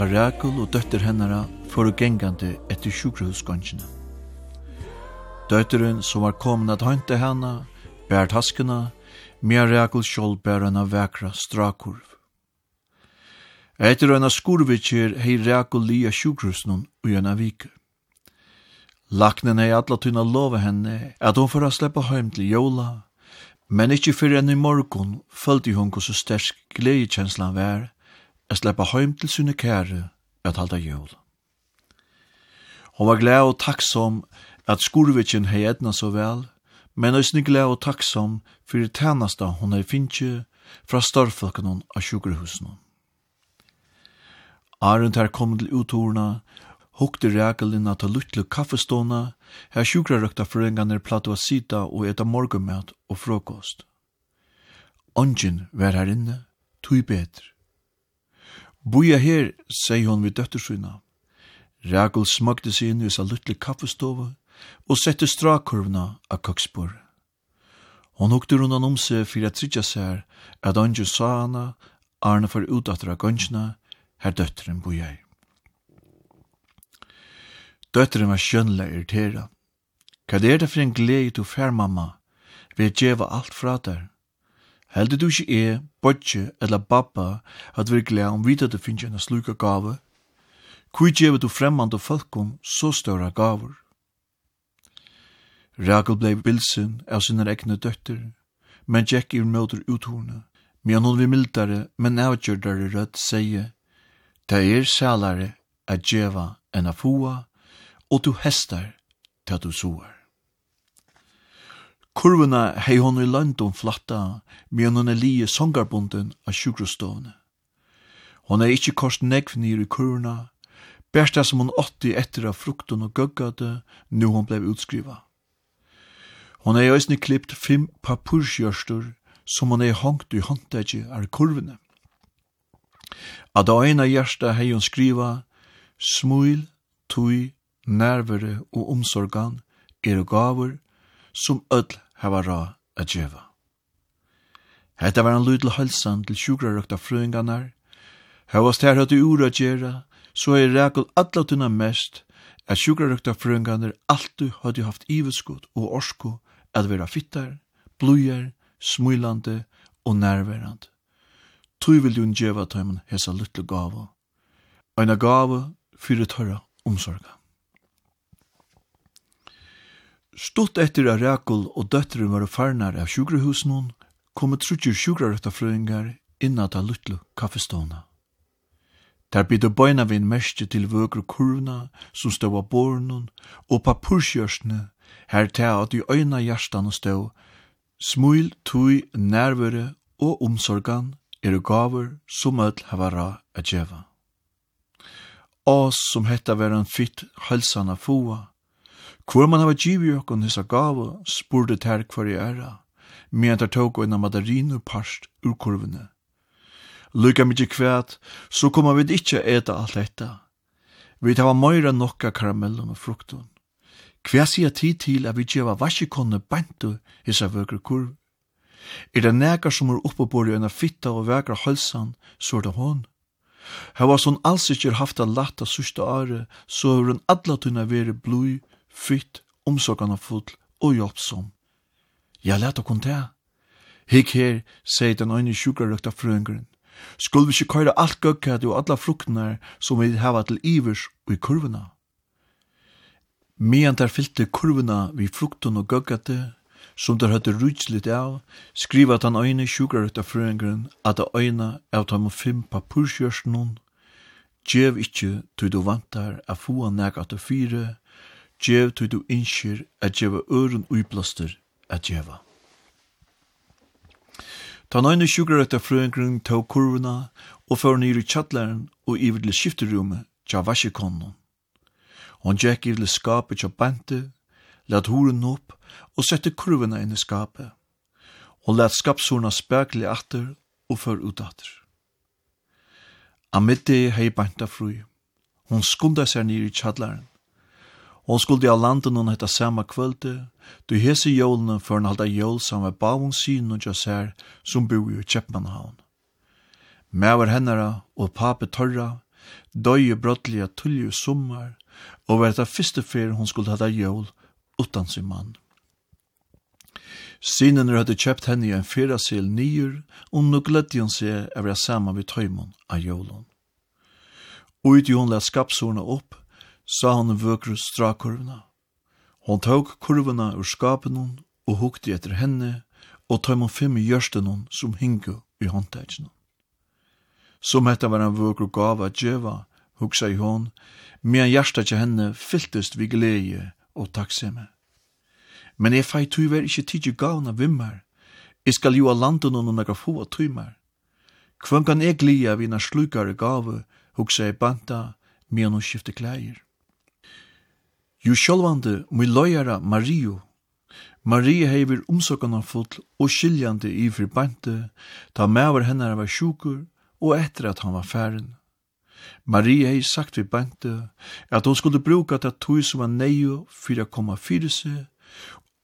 ta Rekul og døtter hennara for å gengande etter sjukrehusgåndkina. Døtteren som var kommet at hante henne, bær taskene, med Rekul skjold bær henne vekra strakurv. Etter henne skurvitsjer hei Rekul lia sjukrehusnun og henne vike. Laknen hei atla tunna lova henne at hon får sleppa heim til jola, men ikkje fyrir enn i morgon følte hon hos stersk gledekjenslan vær, at sleppa heim til sunne kære at halda jól. Hon var glad og takksom at skurvitjen hei edna så vel, men òsne glad og takksom fyrir tænasta hon hei finnje fra starfolkanon av sjukerhusen. Arent her kom til uttorna, hukte rækelinna til luttlu kaffeståna, her sjukrarøkta forengarnir platt a sita og eta morgumat og frokost. Ongen var her inne, tui betre. Boja her, sier hon vid døtterskyna. Ragel smagde seg inn i sa luttelig kaffestove og sette strakurvna av kaksbor. Hon hukte rundan om seg fyrir at tridja seg at Anjo sa hana, Arne for utdatter av gansjna, her døtteren boja her. Døtteren var skjønla irritera. Hva er det for en glede du fær, mamma? Vi er djeva alt fra der. Heldur du ikke er, bodje eller babba at vi glede om vita du finnes en sluka gave? Kui gjever du fremmande folkom så større gaver? Rakel blei bilsen av sinne egne døtter, men Jack er møter uthorne. Men hun vil mildare, men avgjørdare rødt sier, Det er sælare at djeva enn a fua, og du hestar til du soar. Kurvuna hei hon i London flatta, men hon er lije songarbunden av sjukrostovene. Hon er ikkje kost negv nir i kurvuna, bærsta som hon åtti etter av frukten og gøggade, nu hon blei utskriva. Hon er i òsne klippt fem papursjørstur, som hon er hongt i håndtegje av kurvene. Av da ena hjärsta hei hon skriva, smuil, tui, nervere og omsorgan, er og gaver, som öll hava ra a djeva. Hetta var en lydel halsan til sjukrarøkta frøynganar, Havast her høyde ura djera, så er rekul alla tunna mest, at sjukrarøkta frøynganar alltu høyde haft iveskot og orsko at vera fittar, blujar, smulande og nærverand. Tui vil du djeva tøyman hesa lytle gava. Eina gava fyrir tørra omsorgan. Stutt etter at Rekul og døtteren var farnar av sjukrehusnån, kom et trutjer sjukrarøttafrøyngar innan ta luttlu kaffeståna. Der bidde bøyna vi en mestje til vøkru kurvna som stå av bornen og papursjørsne, her ta at i øyna hjertan stå, smuil, tui, nærvare og omsorgan er gaver som ødel hava ra a djeva. Ås som hetta var en fytt halsana foa, Hvor man hava givi okkon hisa gava, spurde ter hver i æra, medan der tåg og en mandarin parst ur kurvene. Lykka mykje kvæt, så koma vi ikkje eta alt detta. Vi hava møyra nokka karamellum og fruktun. Hva sier tid til at vi gjeva vasjekonne bantu hisa vøkre kurv? Er det nekar som er oppebori enn fitta og vekra halsan, så er det hon. Hava som alls ikkje haft a latta sørste are, så er hun alla tunna veri blui fytt, omsorgarna full og hjelpsom. Ja, let okon det. Hik her, sier den øyne sjukarøkta frøngren. Skulle vi ikke køyre alt gøkket og alla fruktene som vi hava til ivers og i kurvene? Mian der fyllte kurvene vi frukten og gøkket som der høyde rutslitt av, skriva at han øyne sjukarøkta frøngren at det øyne av dem fem papurskjørsen Gjev ikkje tu du vantar a fua nega at du fyre, Gjev tui du innskir at gjeva øren uiblaster at gjeva. Ta nøyne sjukker etter frøyngren tog kurvuna og fyrir nyr i tjattlæren og iver til skifterummet tja vasjekonnen. Hon gikk iver til skapet tja bante, let horen opp og sette kurvuna inn i skapet. Hon let skapsorna spekli atter og før utatter. Amidde hei banta frui. Hon skunda seg nir i tjallaren Hon skulle av landen hon hetta sama kvölde, du hese jólene for en halda jól som var bavun syn og jassær som bor i Kjeppmannhavn. Mæver hennara og pape torra, døye brottliga tullju sommar, og var etta fyrste fyr hon skulle hada jól utan sin mann. Synen hadde kjøpt henne i en fyrasil nyer, og nå gledde hun seg av det samme vid tøymon av jólon. Og ut i hun la skapsorna opp, sa han vøkru strakurvna. Hon tåg kurvna ur skapenon og hukte etter henne og tøymon fem i gjørstenon som hingu i håndtægjenon. Som hetta var en vøkru gava djeva, hugsa i hon, medan hjärsta til henne fylltest vi gleie og takksemme. Men jeg fei tuiver ikkje tidsi gavna vimmar, jeg skal jo a landen og nekka få tuimar. Hvem kan jeg glia vina slukare gave, hugsa i banta, mian hun skifte klæger. Jo sjálvande mui loyara Mario. Maria hever omsøkana full og skiljande i forbante, ta mever hennar var sjukur og etter at han var færen. Maria hei sagt vi bante at hon skulle bruka ta tui som var neio fyrir a koma fyrir seg,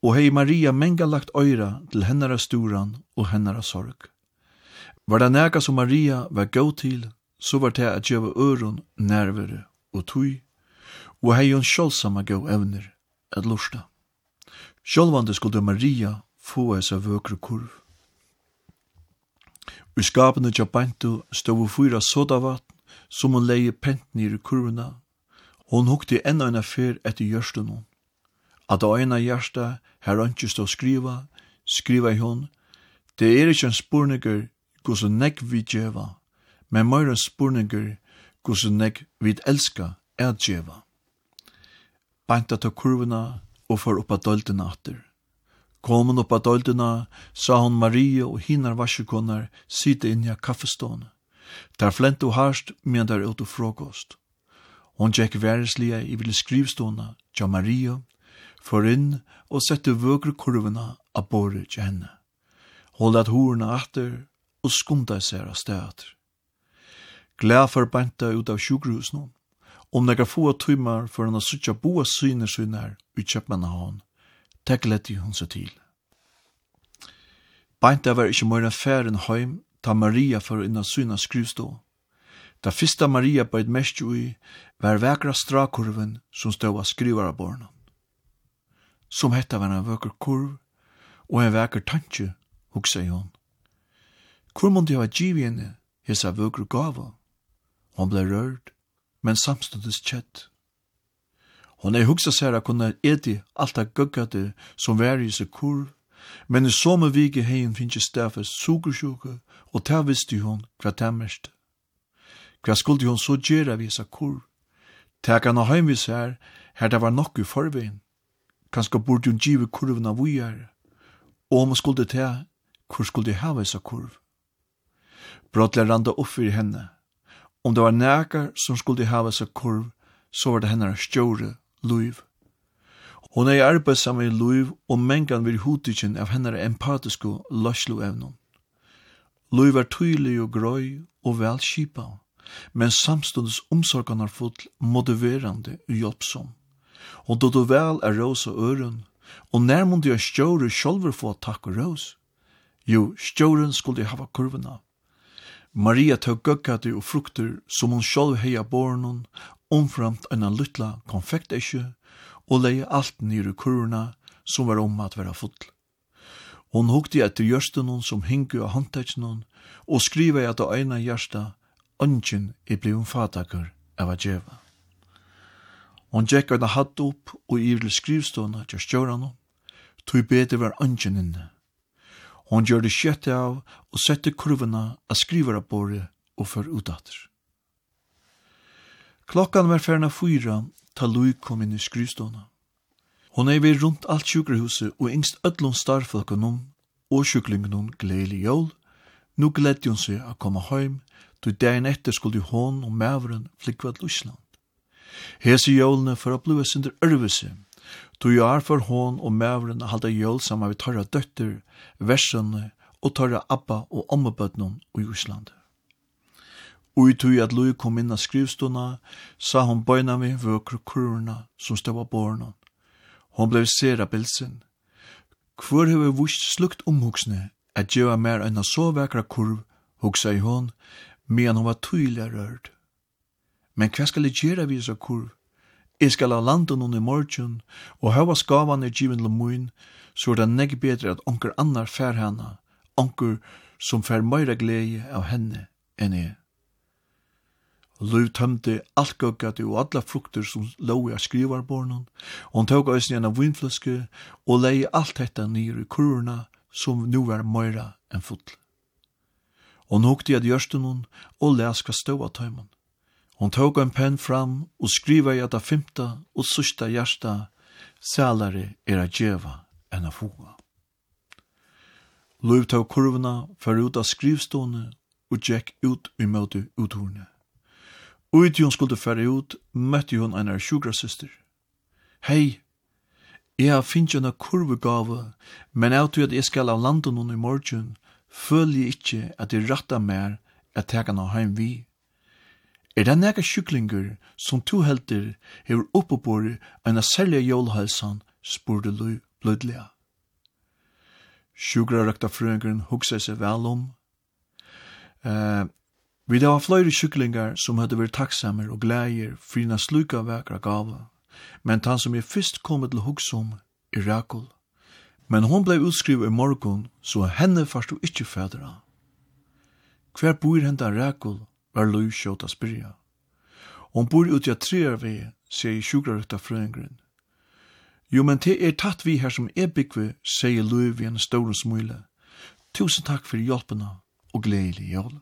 og hei Maria menga lagt øyra til hennara sturan og hennara sorg. Var det nega som Maria var gau til, så var det at gjeva øron, nervere og tui og hei hun sjålsamma gav evner at lusta. Sjålvande skulle Maria få eis av vøkru kurv. Ur skapene tja bantu stod fyra sodavatn som hun leie pent nir i kurvuna. Hun hukte enn enn affær etter gjørsten hon. At av ena hjärsta her ønskje stå skriva, skriva i hon, det er ikkje en spurninger gos og negg vi djeva, men meira en spurninger gos vi elska er djeva beinta ta kurvuna og for oppa døldina atter. Kom oppa døldina, sa hon Maria og hinar varsekonar sita inn i kaffestående. Der flent og harst, men der ut og frokost. Hon tjekk væreslige i vil skrivstående, tja Maria, for inn og sette vøkru kurvuna av båre til henne. Hold at horene atter og skunda seg av stedet. Glad for beinta ut av sjukkerhusen om nega få tøymar for han har suttja boa syne synar i Kjøpmannahavn. hon, tek leti hun seg til. Beinta var ikkje møyra færen heim ta Maria for inna syna skrivstå. Da fyrsta Maria bøyd mest ui var vekra strakurven som stå av skrivaraborna. Som hetta var en vøkker kurv og en vekar tantje, hugsa i hon. Hvor månde jeg var henne hesa vøkker gava? Hon blei rørd men samståndes kjett. Hon er hugsa seg at kunne eti alt det gøggate som var i seg kurv, men i somme vike heien finnes stafes sugersjuke, og ta visste hon hva det mest. Hva skulle hon så gjøre vi seg kurv? Teka henne heim her, her det var nok i forveien. Kanskje burde hun give kurven av og om hun skulle ta, hvor skulle de hava seg kurv? Brådlig randa opp i henne, Om det var nækar som skulle hava seg kurv, så var det hennar stjåre, Luiv. Hon er i arbeid sammen i Luiv, og mengan vil hutikken av hennar empatiske løsloevnon. Luiv er tydelig og grøy og vel men samstundes omsorgan er fullt motiverande og hjelpsom. Og då du vel er rås og øren, og nærmund er stjåre sjolver få takk og rås, jo, stjåren skulle hava kurvena, Maria tog gøkkater og frukter som hun sjolv heia bornon, omframt enn lytla konfektesje, og leie alt nyr i kurvene som var om at være full. Hon hukte etter gjørstenon som hingu av håndteksten og skriva at av eina gjørsta, ønsken i blei hun fatakur av a djeva. Hon tjekk av hatt opp og i vil skrivstående til stjøren tog bete var ønsken inne, Hon gjør det kjøttet av og sette kurvene av skriverabåret og for utdatter. Klokkan var ferna fyra ta Lui kom inn i skryståna. Hon er ved rundt alt sjukrehuset og yngst ödlån starfolkunum og sjuklingunum gledelig jól. Nå gledde hun seg å komme heim, då dagen etter skulle hon og mævren flikva til Ísland. Hese jólene for å blive sinder ørvese, Du er for hon og mævren halda jøl saman vi tørra døtter, versene og tørra abba og ommebøtnen i Island. Og i tog at Lui kom inn av skrivstuna, sa hon bøyna vi vøkru kurvurna som støva borna. Hon blei sera bilsin. Hvor hefur vust slukt omhugsne at djeva mer enn så vekra kurv, hugsa i hon, medan hon var tydelig rørd. Men hva skal jeg gjøre vi så kurv? Jeg skal ha landet noen i morgen, og hava skavan er given lomuin, så er det negg bedre at onker annar fær henne, onker som fær meira glede av henne enn jeg. Løv tømte alt gøggati og alla frukter som lå i av skrivarbornen, og han tåg æsni en av vinfløske og lei alt dette nir i kurvurna som nu var meira enn fotl. Og han hukte i at gjørsten og les hva stå av tøymen. Hon tog en penn fram og skriva i det fymta og sørsta hjärsta, sælare er a djeva enn a fuga. Løv tog kurvene for ut av skrivstående og gjekk ut i møte uthorne. Ut hun skulle fære ut, møtte hun en av sjukrasøster. Hei, jeg har finnet en kurvegave, men jeg tror at jeg skal av landet noen i morgen, føler jeg ikke at jeg rattar mer at jeg kan ha heim vi. Er det nega sjuklingur som to helter hefur enn a særlig jólhalsan, spurte Lui blødlega. Sjukra røkta frøyngren hugsa seg vel om. Eh, vi det var fløyre sjuklingar som hadde vært takksamer og glæger frina sluka vekra gava, men han som er fyrst kommet til hugsom er Rakul. Men hon blei utskriv i morgon, så henne farstu ikkje fædra. Hver bor henda Rakul var Lui sjåt å spyrja. Hon bor ut i at treer vi, sier sjukrarutta frøyngren. Jo, men det er tatt vi her som er byggve, sier Lui vi en stor smule. Tusen takk for hjelpena og gledelig jól.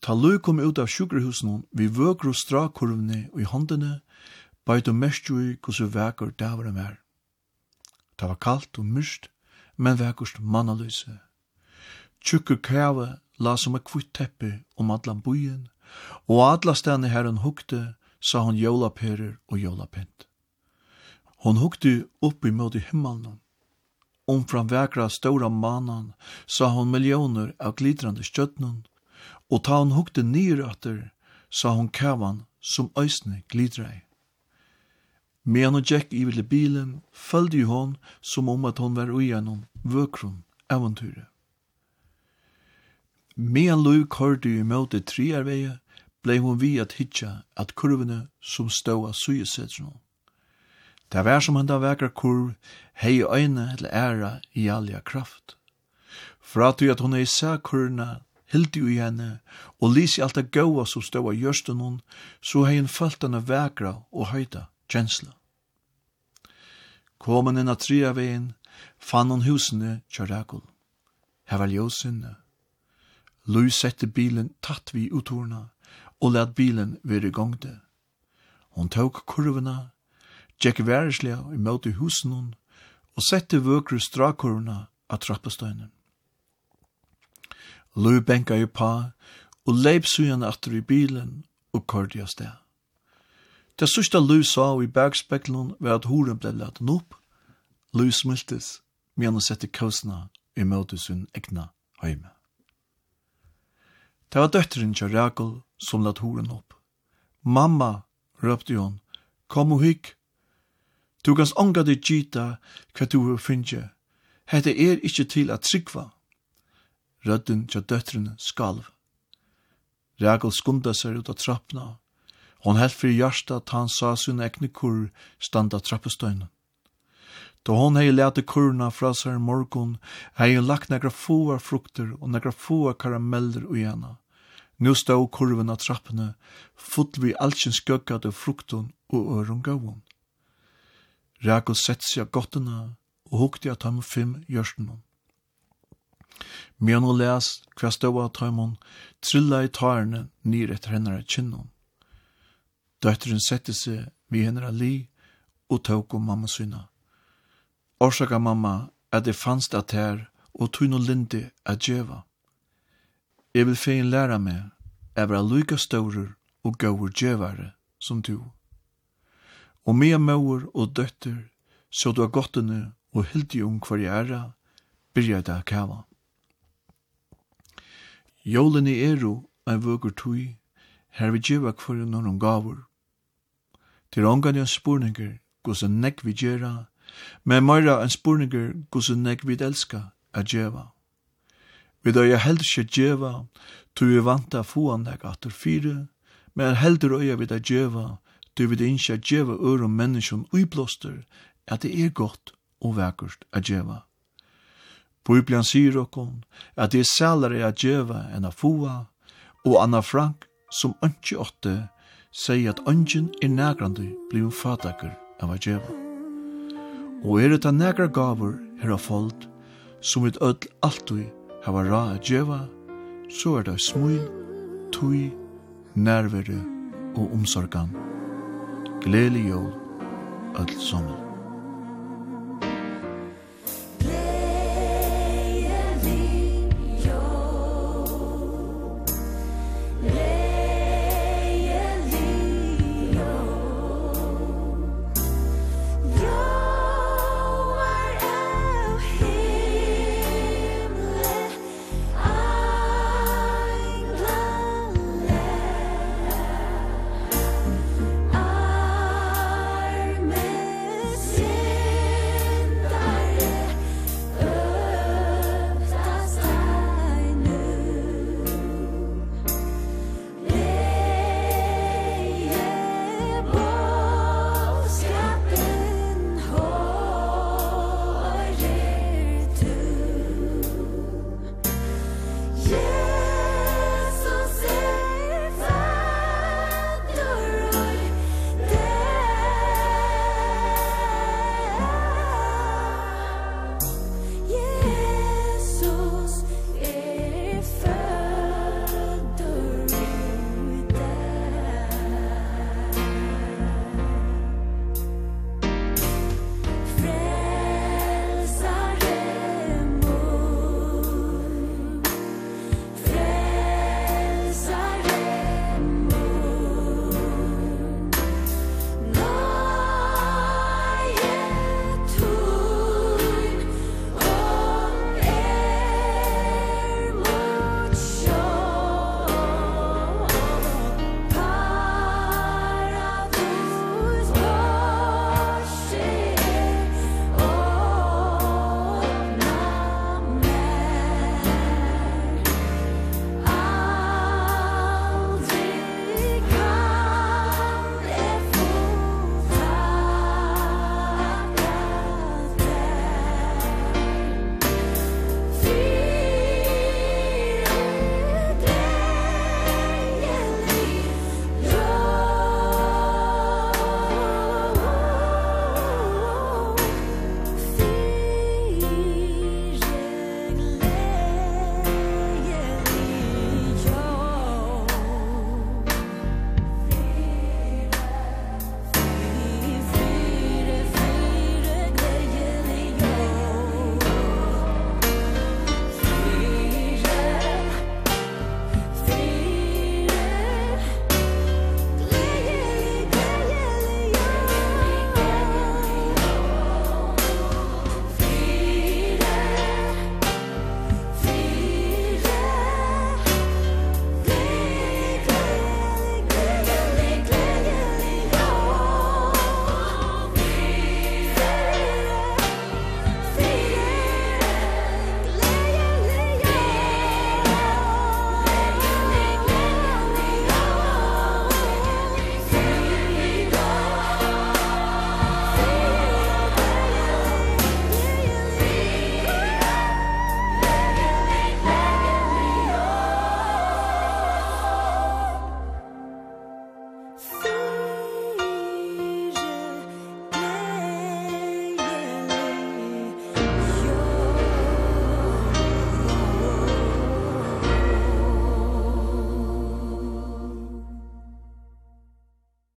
Ta Lui kom ut av sjukkerhusen vi vøker og strakorvene og i håndene, bæt og mest jo i hvordan veker dæveren var. Det var kaldt og myrst, men vekerst mannaløse. Tjukkur kæve la som et kvitt teppe om allan byen, og alla stedene her hun hukte, sa hun jolaperer og jolapent. Hon hukte opp i møte himmelen. Omfram vekra stora manan sa hon millioner av glitrande stjøtnen, og ta hon hukte nyrøtter, sa hon kævan som øysne glidrei. Men hon gikk i ville bilen, følte hon som om at hon var ui gjennom vøkron eventyret. Medan Lui kordi i møte triarveie, blei hun vi at hitja at kurvene som ståa sugesetsen. Det var som henda vekra kurv, hei øyne eller æra i alja kraft. Fra at at hun er i sæ kurvene, hildi ui henne, og lisi alt det gaua som ståa gjørsten hon, så hei hun følt henne vekra og høyta kjensla. Komen inn av triarveien, fann hon husene kjør Her var ljósinne Louis sette bilen tatt vi utorna og let bilen være gongde. Hon tok kurvena, tjekk væreslega i møte husen hon, og sette vøkru strakurvena av trappestøynen. Louis benka i pa, og leip sujan atter i bilen og kordi av sted. Det sørste Louis sa i bergspeklen var at horen ble laten opp. Louis smiltes, men han sette kausna i møte sin egna heime. Det var døtteren til Rakel som lagt horen opp. Mamma, røpte hun, kom og hygg. Du kan ånga deg gita hva du har finnje. Hette er ikkje til at tryggva. Rødden til døtteren skalv. Rakel skunda seg ut av trappna. Hon held for hjarta at han sa sin ekne kur standa trappestøynen. Da hon hei lete kurna fra seg morgon, hei lagt negra fua frukter og negra fua karameller ui hana. Nu stå kurven av trappene, full vi altsins gøkkade frukton og øron gavon. Rekul sett seg gottene og hukte at ham fem gjørstene. Men hun les hva stå av tøymon, trilla i tærne nir etter henne kinnon. Døtteren sette seg vi henne li og tåk om mamma syna. Orsaka mamma at det fanns at her og tog noe lindi at djeva. Jeg vil fein læra meg jeg var lyka staurer og gaur djevare som du. Og mea mauer og døtter, så du har gottene og hildi om hver jeg byrja det kava. Jólene eru ein vøkur tui, her vi djeva hver noen gavur. Til ångan jeg spurninger, gos en nekk vi djera, Men meira en spurningur gusse nek vid elska a djeva. Vi døy er heldur ikkje djeva, tu vi vanta få an nek atur fire, men heldur øya vid a djeva, tu vi det innskja djeva ørum menneskjon uiblåster, at det er godt og vekkert a djeva. Bibelen sier okkom at det er sælare a djeva enn a fua, og Anna Frank, som ønskje åtte, sier at ønsken er nægrande blir fatakur av a djeva. Og er det negra gavur her av fold, som vi öll alltid hava ra a djeva, så er det smul, tui, nærvere og omsorgan. Gleli jól, öll sommer.